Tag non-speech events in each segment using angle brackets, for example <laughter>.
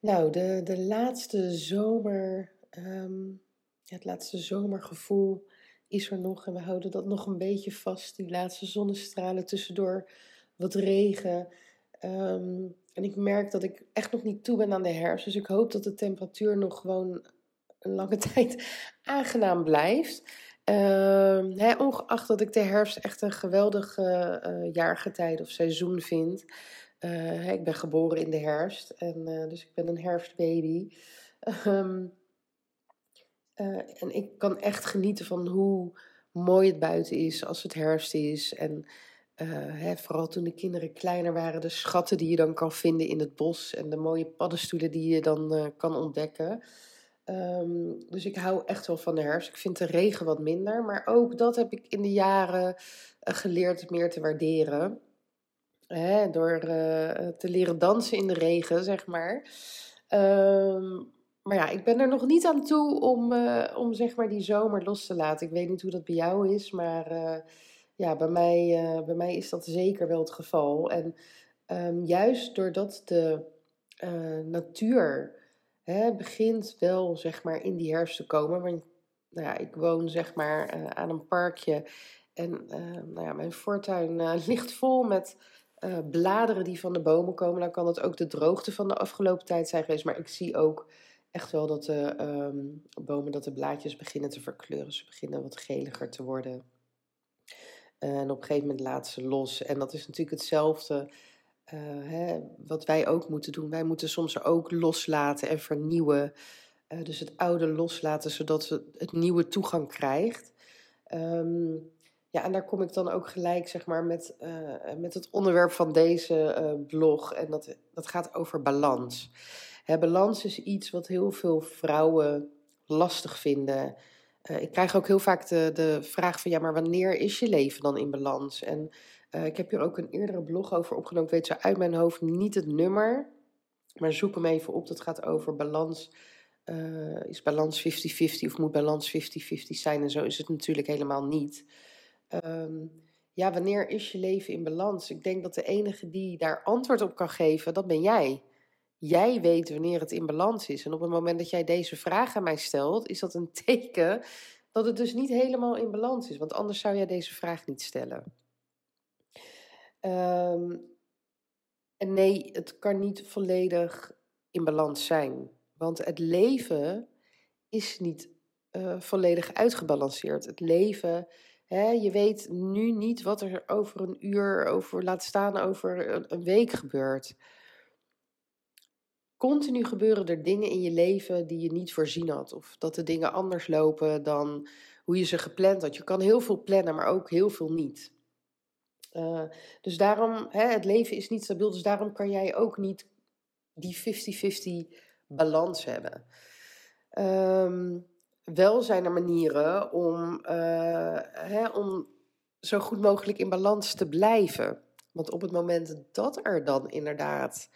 Nou, de, de laatste zomer, ehm, het laatste zomergevoel is er nog en we houden dat nog een beetje vast. Die laatste zonnestralen tussendoor, wat regen. Ehm, en ik merk dat ik echt nog niet toe ben aan de herfst. Dus ik hoop dat de temperatuur nog gewoon een lange <laughs> tijd aangenaam blijft. Uh, ongeacht dat ik de herfst echt een geweldig uh, jaargetijde of seizoen vind. Uh, ik ben geboren in de herfst, en, dus ik ben een herfstbaby. <laughs> Ehm, en ik kan echt genieten van hoe mooi het buiten is als het herfst is. En hè, vooral toen de kinderen kleiner waren, de schatten die je dan kan vinden in het bos en de mooie paddenstoelen die je dan kan ontdekken. Ehm, dus ik hou echt wel van de herfst. Ik vind de regen wat minder. Maar ook dat heb ik in de jaren geleerd meer te waarderen. Door uh, te leren dansen in de regen, zeg maar. Um, maar ja, ik ben er nog niet aan toe om, uh, om zeg maar die zomer los te laten. Ik weet niet hoe dat bij jou is, maar ja, bij mij, bij mij is dat zeker wel het geval. En um, juist doordat de natuur hè, begint wel zeg maar in die herfst te komen. Want nou ja, ik woon zeg maar aan een parkje en nou ja, mijn voortuin <laughs> ligt vol met bladeren die van de bomen komen. Dan kan het ook de droogte van de afgelopen tijd zijn geweest. Maar ik zie ook echt wel dat de um, bomen, dat de blaadjes beginnen te verkleuren. Ze beginnen wat geliger te worden. En op een gegeven moment laten ze los. En dat is natuurlijk hetzelfde uh, hè, wat wij ook moeten doen. Wij moeten soms ook loslaten en vernieuwen. Dus het oude loslaten, zodat het nieuwe toegang krijgt. Um, ja, en daar kom ik dan ook gelijk zeg maar, met, uh, met het onderwerp van deze blog. En dat, dat gaat over balans. Hè, balans is iets wat heel veel vrouwen lastig vinden. ik krijg ook heel vaak de, de vraag van ja, maar wanneer is je leven dan in balans? En ik heb hier ook een eerdere blog over opgenomen. Ik weet zo uit mijn hoofd niet het nummer. Maar zoek hem even op. Dat gaat over balans. Is balans 50-50 of moet balans 50-50 zijn? En zo is het natuurlijk helemaal niet. Um, ja, wanneer is je leven in balans? Ik denk dat de enige die daar antwoord op kan geven, dat ben jij. Jij weet wanneer het in balans is. En op het moment dat jij deze vraag aan mij stelt, is dat een <laughs> teken dat het dus niet helemaal in balans is. Want anders zou jij deze vraag niet stellen. Um, en nee, het kan niet volledig in balans zijn. Want het leven is niet uh, volledig uitgebalanceerd. Het leven, je weet nu niet wat er over een uur, over, laat staan over een, week gebeurt. Continu gebeuren er dingen in je leven die je niet voorzien had. Of dat de dingen anders lopen dan hoe je ze gepland had. Je kan heel veel plannen, maar ook heel veel niet. Uh, dus daarom, het leven is niet stabiel, dus daarom kan jij ook niet die 50-50 balans hebben. Um, wel zijn er manieren om, uh, hè, om zo goed mogelijk in balans te blijven. Want op het moment dat er dan inderdaad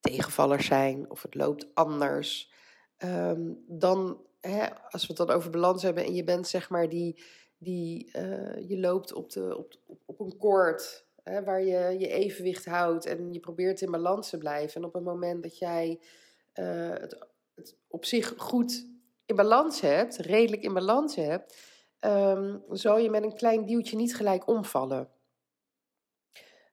tegenvallers zijn of het loopt anders, um, dan, hè, als we het dan over balans hebben en je bent zeg maar die die uh, je loopt op, de, op, op een koord hè, waar je je evenwicht houdt en je probeert in balans te blijven. En op het moment dat jij het, het, op zich goed in balans hebt, redelijk in balans hebt, um, zal je met een klein duwtje niet gelijk omvallen.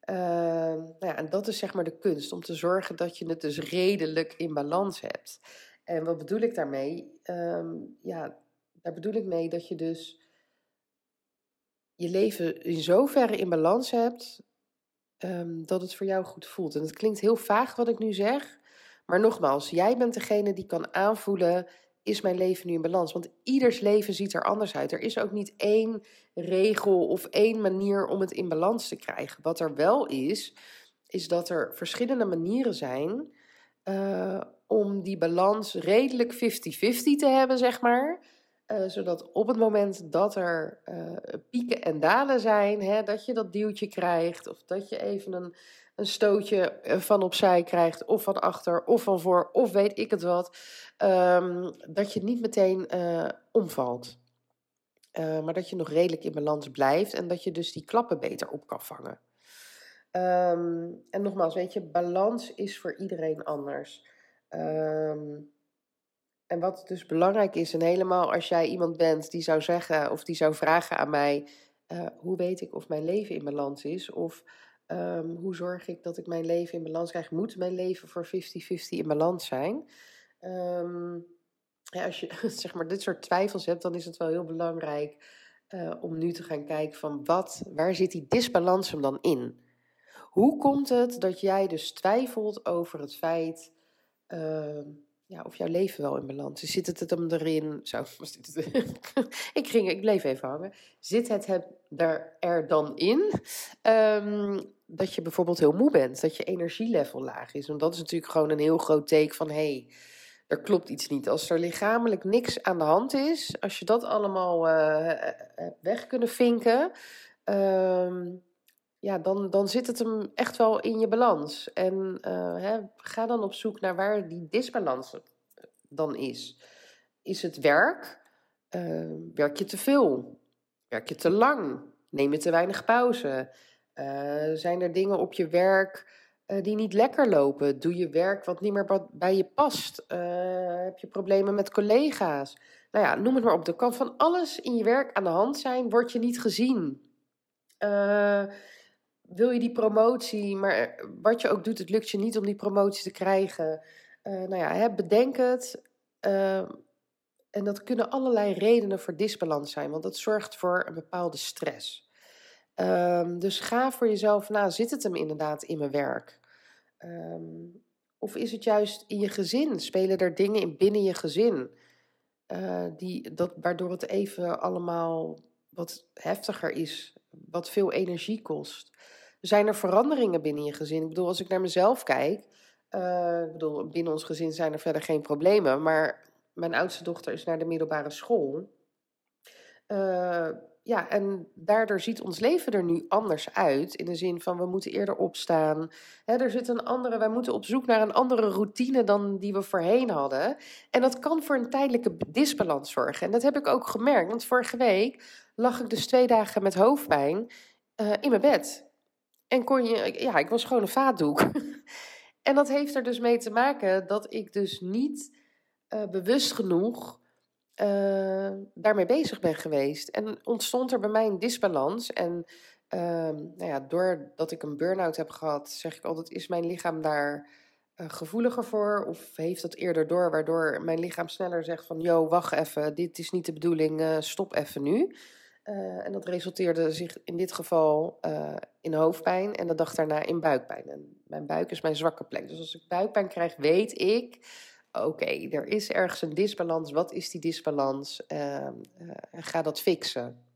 Uh, nou ja, en dat is zeg maar de kunst, om te zorgen dat je het dus redelijk in balans hebt. En wat bedoel ik daarmee? Um, ja, daar bedoel ik mee dat je dus je leven in zoverre in balans hebt dat het voor jou goed voelt. En het klinkt heel vaag wat ik nu zeg, maar nogmaals, jij bent degene die kan aanvoelen: is mijn leven nu in balans? Want ieders leven ziet er anders uit. Er is ook niet één regel of één manier om het in balans te krijgen. Wat er wel is, is dat er verschillende manieren zijn uh, om die balans redelijk 50-50 te hebben, zeg maar. Uh, zodat op het moment dat er uh, pieken en dalen zijn, hè, dat je dat duwtje krijgt. Of dat je even een, een stootje eh, van opzij krijgt. Of van achter, of van voor, of weet ik het wat. Um, dat je niet meteen uh, omvalt. Uh, maar dat je nog redelijk in balans blijft. En dat je dus die klappen beter op kan vangen. Um, en nogmaals, weet je, balans is voor iedereen anders. Um, en wat dus belangrijk is, en helemaal als jij iemand bent die zou zeggen of die zou vragen aan mij: hoe weet ik of mijn leven in balans is? Of um, hoe zorg ik dat ik mijn leven in balans krijg? Moet mijn leven voor 50-50 in balans zijn? Um, ja, als je <laughs> zeg maar dit soort twijfels hebt, dan is het wel heel belangrijk uh, om nu te gaan kijken van wat, waar zit die disbalans hem dan in? Hoe komt het dat jij dus twijfelt over het feit. Uh, ja, of jouw leven wel in balans. Zit het het hem erin? Zo, <laughs> dit <laughs> ik, ging, ik bleef even hangen. Zit het, het er, er dan in um, dat je bijvoorbeeld heel moe bent? Dat je energielevel laag is? Want dat is natuurlijk gewoon een heel groot teken van... hé, hey, er klopt iets niet. Als er lichamelijk niks aan de hand is... als je dat allemaal uh, weg kunnen vinken... Um, ja, dan, dan zit het hem echt wel in je balans. En uh, hè, ga dan op zoek naar waar die disbalans dan is. Is het werk? Uh, werk je te veel? Werk je te lang? Neem je te weinig pauze? Zijn er dingen op je werk die niet lekker lopen? Doe je werk wat niet meer bij je past? heb je problemen met collega's? Nou ja, noem het maar op. Er kan van alles in je werk aan de hand zijn, word je niet gezien. Wil je die promotie, maar wat je ook doet, het lukt je niet om die promotie te krijgen. Uh, nou ja, hè, bedenk het. Uh, en dat kunnen allerlei redenen voor disbalans zijn, want dat zorgt voor een bepaalde stress. Uh, dus ga voor jezelf na, zit het hem inderdaad in mijn werk? Um, of is het juist in je gezin? Spelen er dingen in binnen je gezin? Uh, die, dat, waardoor het even allemaal wat heftiger is, wat veel energie kost. Zijn er veranderingen binnen je gezin? Ik bedoel, als ik naar mezelf kijk, uh, ik bedoel, binnen ons gezin zijn er verder geen problemen, maar mijn oudste dochter is naar de middelbare school. Uh, ja, en daardoor ziet ons leven er nu anders uit. In de zin van we moeten eerder opstaan. Hè, er zit een andere, wij moeten op zoek naar een andere routine dan die we voorheen hadden. En dat kan voor een tijdelijke disbalans zorgen. En dat heb ik ook gemerkt. Want vorige week lag ik dus twee dagen met hoofdpijn uh, in mijn bed. En kon je, ja, ik was gewoon een vaatdoek. <laughs> en dat heeft er dus mee te maken dat ik dus niet uh, bewust genoeg uh, daarmee bezig ben geweest. En ontstond er bij mij een disbalans. En uh, nou ja, doordat ik een burn-out heb gehad, zeg ik altijd: is mijn lichaam daar uh, gevoeliger voor? Of heeft dat eerder door, waardoor mijn lichaam sneller zegt: van, yo, wacht even, dit is niet de bedoeling, stop even nu. En dat resulteerde zich in dit geval in hoofdpijn en de dag daarna in buikpijn. En mijn buik is mijn zwakke plek. Dus als ik buikpijn krijg, weet ik: oké, er is ergens een disbalans. Wat is die disbalans? Uh, ga dat fixen.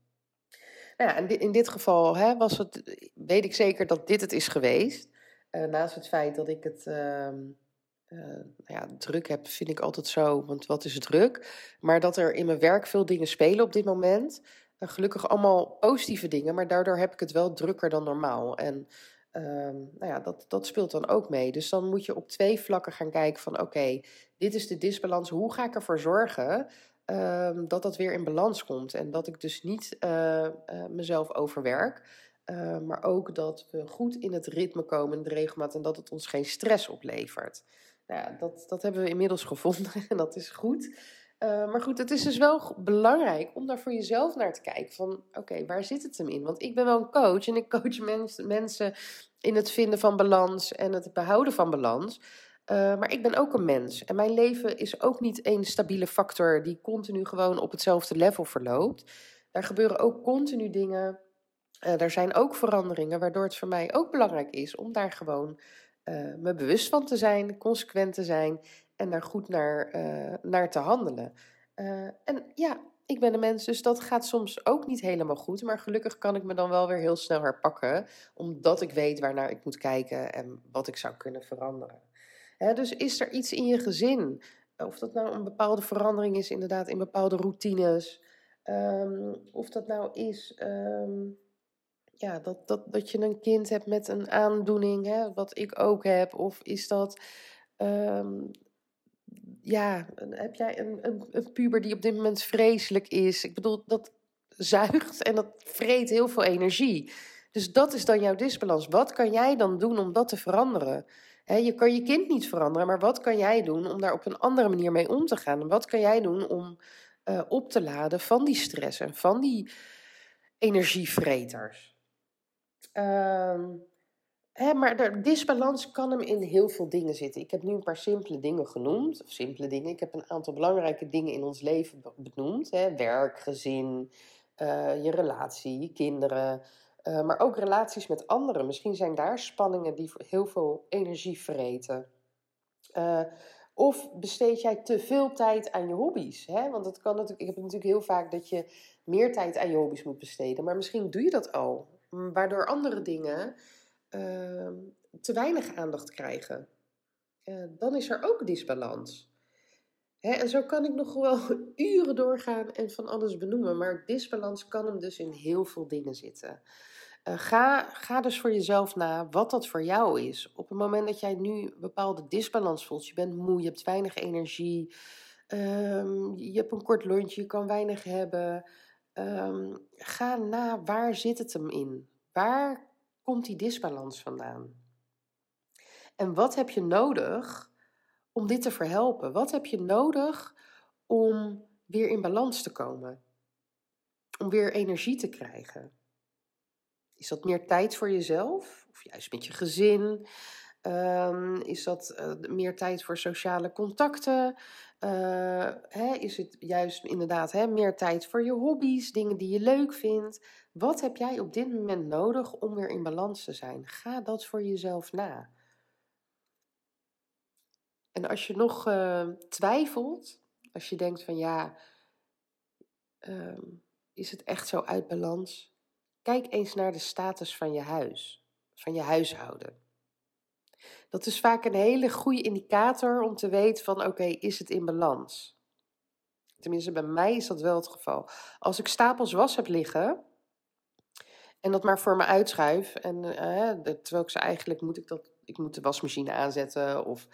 Nou ja, en in dit geval hè, was het, weet ik zeker dat dit het is geweest. naast het feit dat ik het ehm, nou ja, druk heb, vind ik altijd zo, want wat is druk? Maar dat er in mijn werk veel dingen spelen op dit moment gelukkig allemaal positieve dingen, maar daardoor heb ik het wel drukker dan normaal. En um, nou ja, dat, dat speelt dan ook mee. Dus dan moet je op twee vlakken gaan kijken van oké, dit is de disbalans. Hoe ga ik ervoor zorgen um, dat dat weer in balans komt? En dat ik dus niet uh, uh, mezelf overwerk. Maar ook dat we goed in het ritme komen, de regelmaat, en dat het ons geen stress oplevert. Nou ja, dat, dat hebben we inmiddels gevonden <laughs> en dat is goed. Uh, maar goed, het is dus wel belangrijk om daar voor jezelf naar te kijken. Van oké, waar zit het hem in? Want ik ben wel een coach en ik <laughs> coach mens, mensen in het vinden van balans en het behouden van balans. Uh, maar ik ben ook een mens. En mijn leven is ook niet één stabiele factor die continu gewoon op hetzelfde level verloopt. Daar gebeuren ook continu dingen. Uh, er zijn ook veranderingen, waardoor het voor mij ook belangrijk is om daar gewoon me bewust van te zijn, consequent te zijn en daar goed naar, uh, naar te handelen. Uh, en ja, ik ben een mens, dus dat gaat soms ook niet helemaal goed. Maar gelukkig kan ik me dan wel weer heel snel herpakken, omdat ik weet waarnaar ik moet kijken en wat ik zou kunnen veranderen. dus is er iets in je gezin? Of dat nou een bepaalde verandering is, inderdaad, in bepaalde routines. Ehm, of dat nou is ehm, ja, dat, dat, dat je een kind hebt met een aandoening, hè, wat ik ook heb. Of is dat, ehm, ja, heb jij een, een, een puber die op dit moment vreselijk is? Ik bedoel, dat zuigt en dat vreet heel veel energie. Dus dat is dan jouw disbalans. Wat kan jij dan doen om dat te veranderen? je kan je kind niet veranderen, maar wat kan jij doen om daar op een andere manier mee om te gaan? En wat kan jij doen om uh, op te laden van die stress en van die energievreters? Uh, hè, maar de disbalans kan hem in heel veel dingen zitten. Ik heb nu een paar simpele dingen genoemd. Of simpele dingen. Ik heb een aantal belangrijke dingen in ons leven benoemd. Hè. Werk, gezin, uh, je relatie, je kinderen. Uh, maar ook relaties met anderen. Misschien zijn daar spanningen die heel veel energie vreten. Uh, of besteed jij te veel tijd aan je hobby's? Hè? Want het kan natuurlijk, ik heb natuurlijk heel vaak dat je meer tijd aan je hobby's moet besteden. Maar misschien doe je dat al. Waardoor andere dingen uh, te weinig aandacht krijgen. Uh, dan is er ook disbalans. Hè, en zo kan ik nog wel <laughs> uren doorgaan en van alles benoemen. Maar disbalans kan hem dus in heel veel dingen zitten. Uh, ga, ga dus voor jezelf na wat dat voor jou is. Op het moment dat jij nu een bepaalde disbalans voelt, je bent moe, je hebt weinig energie, um, je hebt een kort lontje, je kan weinig hebben. Um, ga na waar zit het hem in? Waar komt die disbalans vandaan? En wat heb je nodig om dit te verhelpen? Wat heb je nodig om weer in balans te komen? Om weer energie te krijgen? Is dat meer tijd voor jezelf? Of juist met je gezin? Um, is dat uh, meer tijd voor sociale contacten? Uh, hè, is het juist inderdaad hè, meer tijd voor je hobby's, dingen die je leuk vindt? Wat heb jij op dit moment nodig om weer in balans te zijn? Ga dat voor jezelf na. En als je nog uh, twijfelt, als je denkt van ja, uh, is het echt zo uit balans? Kijk eens naar de status van je huis, van je huishouden. Dat is vaak een hele goede indicator om te weten van oké, is het in balans? Tenminste, bij mij is dat wel het geval. Als ik stapels was heb liggen en dat maar voor me uitschuif en uh, terwijl ik ze eigenlijk moet ik dat, ik moet de wasmachine aanzetten of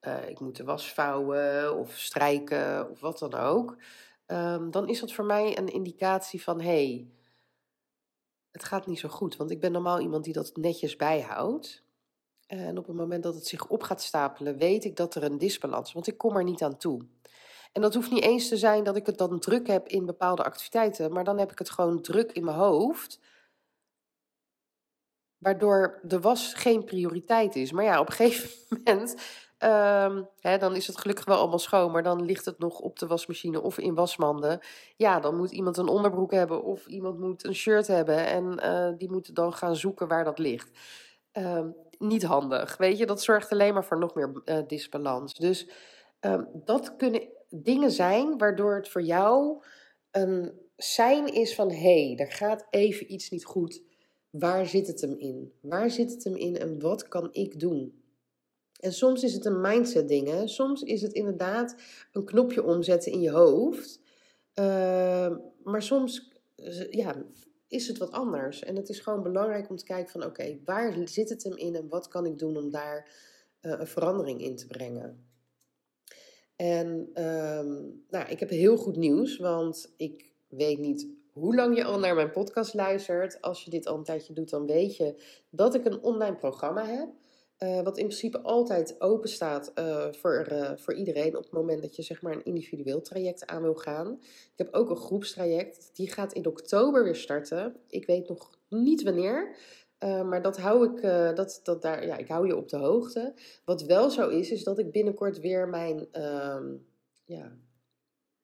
uh, ik moet de was vouwen of strijken of wat dan ook, um, dan is dat voor mij een indicatie van hey, het gaat niet zo goed. Want ik ben normaal iemand die dat netjes bijhoudt. En op het moment dat het zich op gaat stapelen, weet ik dat er een disbalans is, want ik kom er niet aan toe. En dat hoeft niet eens te zijn dat ik het dan druk heb in bepaalde activiteiten, maar dan heb ik het gewoon druk in mijn hoofd, waardoor de was geen prioriteit is. Maar ja, op een <laughs> gegeven moment, um, hè, dan is het gelukkig wel allemaal schoon, maar dan ligt het nog op de wasmachine of in wasmanden. Ja, dan moet iemand een onderbroek hebben of iemand moet een shirt hebben en uh, die moet dan gaan zoeken waar dat ligt. Um, niet handig. Weet je, dat zorgt alleen maar voor nog meer uh, disbalans. Dus um, dat kunnen dingen zijn waardoor het voor jou een zijn is van hé, hey, er gaat even iets niet goed. Waar zit het hem in? Waar zit het hem in en wat kan ik doen? En soms is het een mindset ding. Hè? Soms is het inderdaad een knopje omzetten in je hoofd. Uh, maar soms ja, is het wat anders. En het is gewoon belangrijk om te kijken van oké, waar zit het hem in en wat kan ik doen om daar uh, een verandering in te brengen. En um, nou, ik heb heel goed nieuws, want ik weet niet hoe lang je al naar mijn podcast luistert. Als je dit al een tijdje doet, dan weet je dat ik een online programma heb. Uh, wat in principe altijd open staat uh, voor, uh, voor iedereen op het moment dat je zeg maar een individueel traject aan wil gaan. Ik heb ook een groepstraject, die gaat in oktober weer starten. Ik weet nog niet wanneer, maar dat hou ik, dat, dat daar, ja, ik hou je op de hoogte. Wat wel zo is, is dat ik binnenkort weer mijn ehm, ja,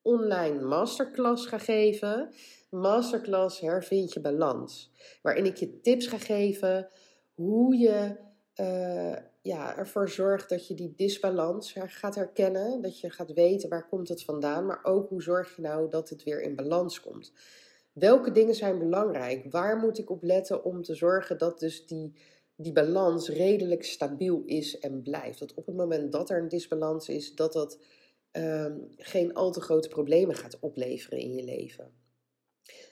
online masterclass ga geven. Masterclass hervind je balans. Waarin ik je tips ga geven hoe je uh, ja, ervoor zorgt dat je die disbalans gaat herkennen. Dat je gaat weten waar komt het vandaan. Maar ook hoe zorg je nou dat het weer in balans komt. Welke dingen zijn belangrijk? Waar moet ik op letten om te zorgen dat dus die die balans redelijk stabiel is en blijft. Dat op het moment dat er een disbalans is, dat dat ehm, geen al te grote problemen gaat opleveren in je leven.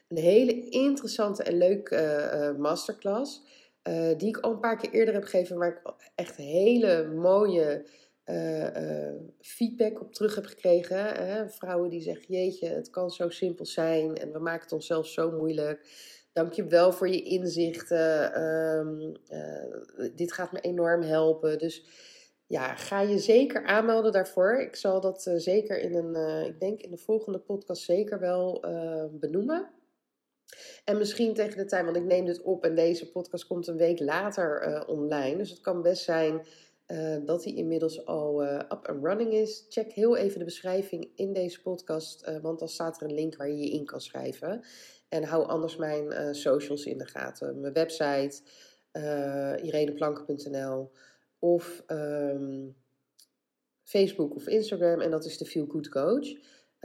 Een hele interessante en leuke uh, masterclass, uh, die ik al een paar keer eerder heb gegeven, waar ik echt hele mooie feedback op terug heb gekregen. Hè? Vrouwen die zeggen: Jeetje, het kan zo simpel zijn en we maken het onszelf zo moeilijk. Dank je wel voor je inzichten. Ehm, eh, dit gaat me enorm helpen. Dus ja, ga je zeker aanmelden daarvoor. Ik zal dat zeker in een, ik denk in de volgende podcast zeker wel benoemen. En misschien tegen de tijd, want ik neem dit op en deze podcast komt een week later online. Dus het kan best zijn dat hij inmiddels al up and running is. Check heel even de beschrijving in deze podcast, want dan staat er een link waar je je in kan schrijven. En hou anders mijn socials in de gaten. Mijn website, ireneplanken.nl of um, Facebook of Instagram. En dat is de Feel Good Coach.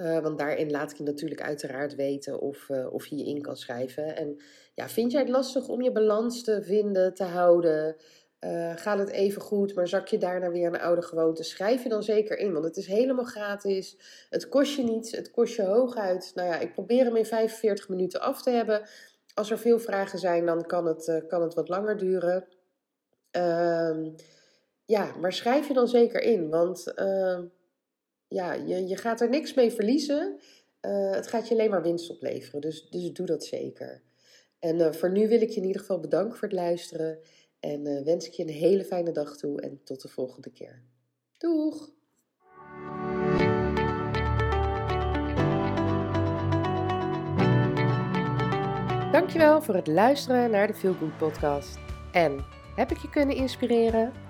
Uh, want daarin laat ik je natuurlijk uiteraard weten of, of je je in kan schrijven. En ja, vind jij het lastig om je balans te vinden, te houden? Uh, gaat het even goed, maar zak je daarna weer een oude gewoonte? Schrijf je dan zeker in, want het is helemaal gratis. Het kost je niets, het kost je hooguit. Nou ja, ik probeer hem in 45 minuten af te hebben. Als er veel vragen zijn, dan kan het, kan het wat langer duren. Uh, ja, maar schrijf je dan zeker in, want uh, ja, je, je gaat er niks mee verliezen. Eh, het gaat je alleen maar winst opleveren, dus, dus doe dat zeker. En voor nu wil ik je in ieder geval bedanken voor het luisteren. En uh, wens ik je een hele fijne dag toe en tot de volgende keer. Doeg! Dankjewel voor het luisteren naar de Feel Good podcast. En heb ik je kunnen inspireren?